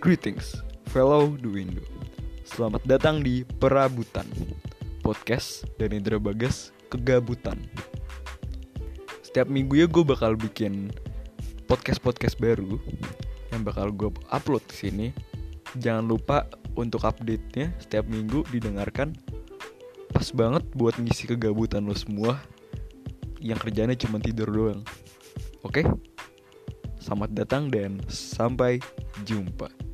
Greetings, fellow Duindo. Selamat datang di Perabutan, podcast dari Indra Bagas Kegabutan. Setiap minggu ya gue bakal bikin podcast-podcast baru yang bakal gue upload di sini. Jangan lupa untuk update-nya setiap minggu didengarkan. Pas banget buat ngisi kegabutan lo semua yang kerjanya cuma tidur doang. Oke? Selamat datang dan sampai jumpa.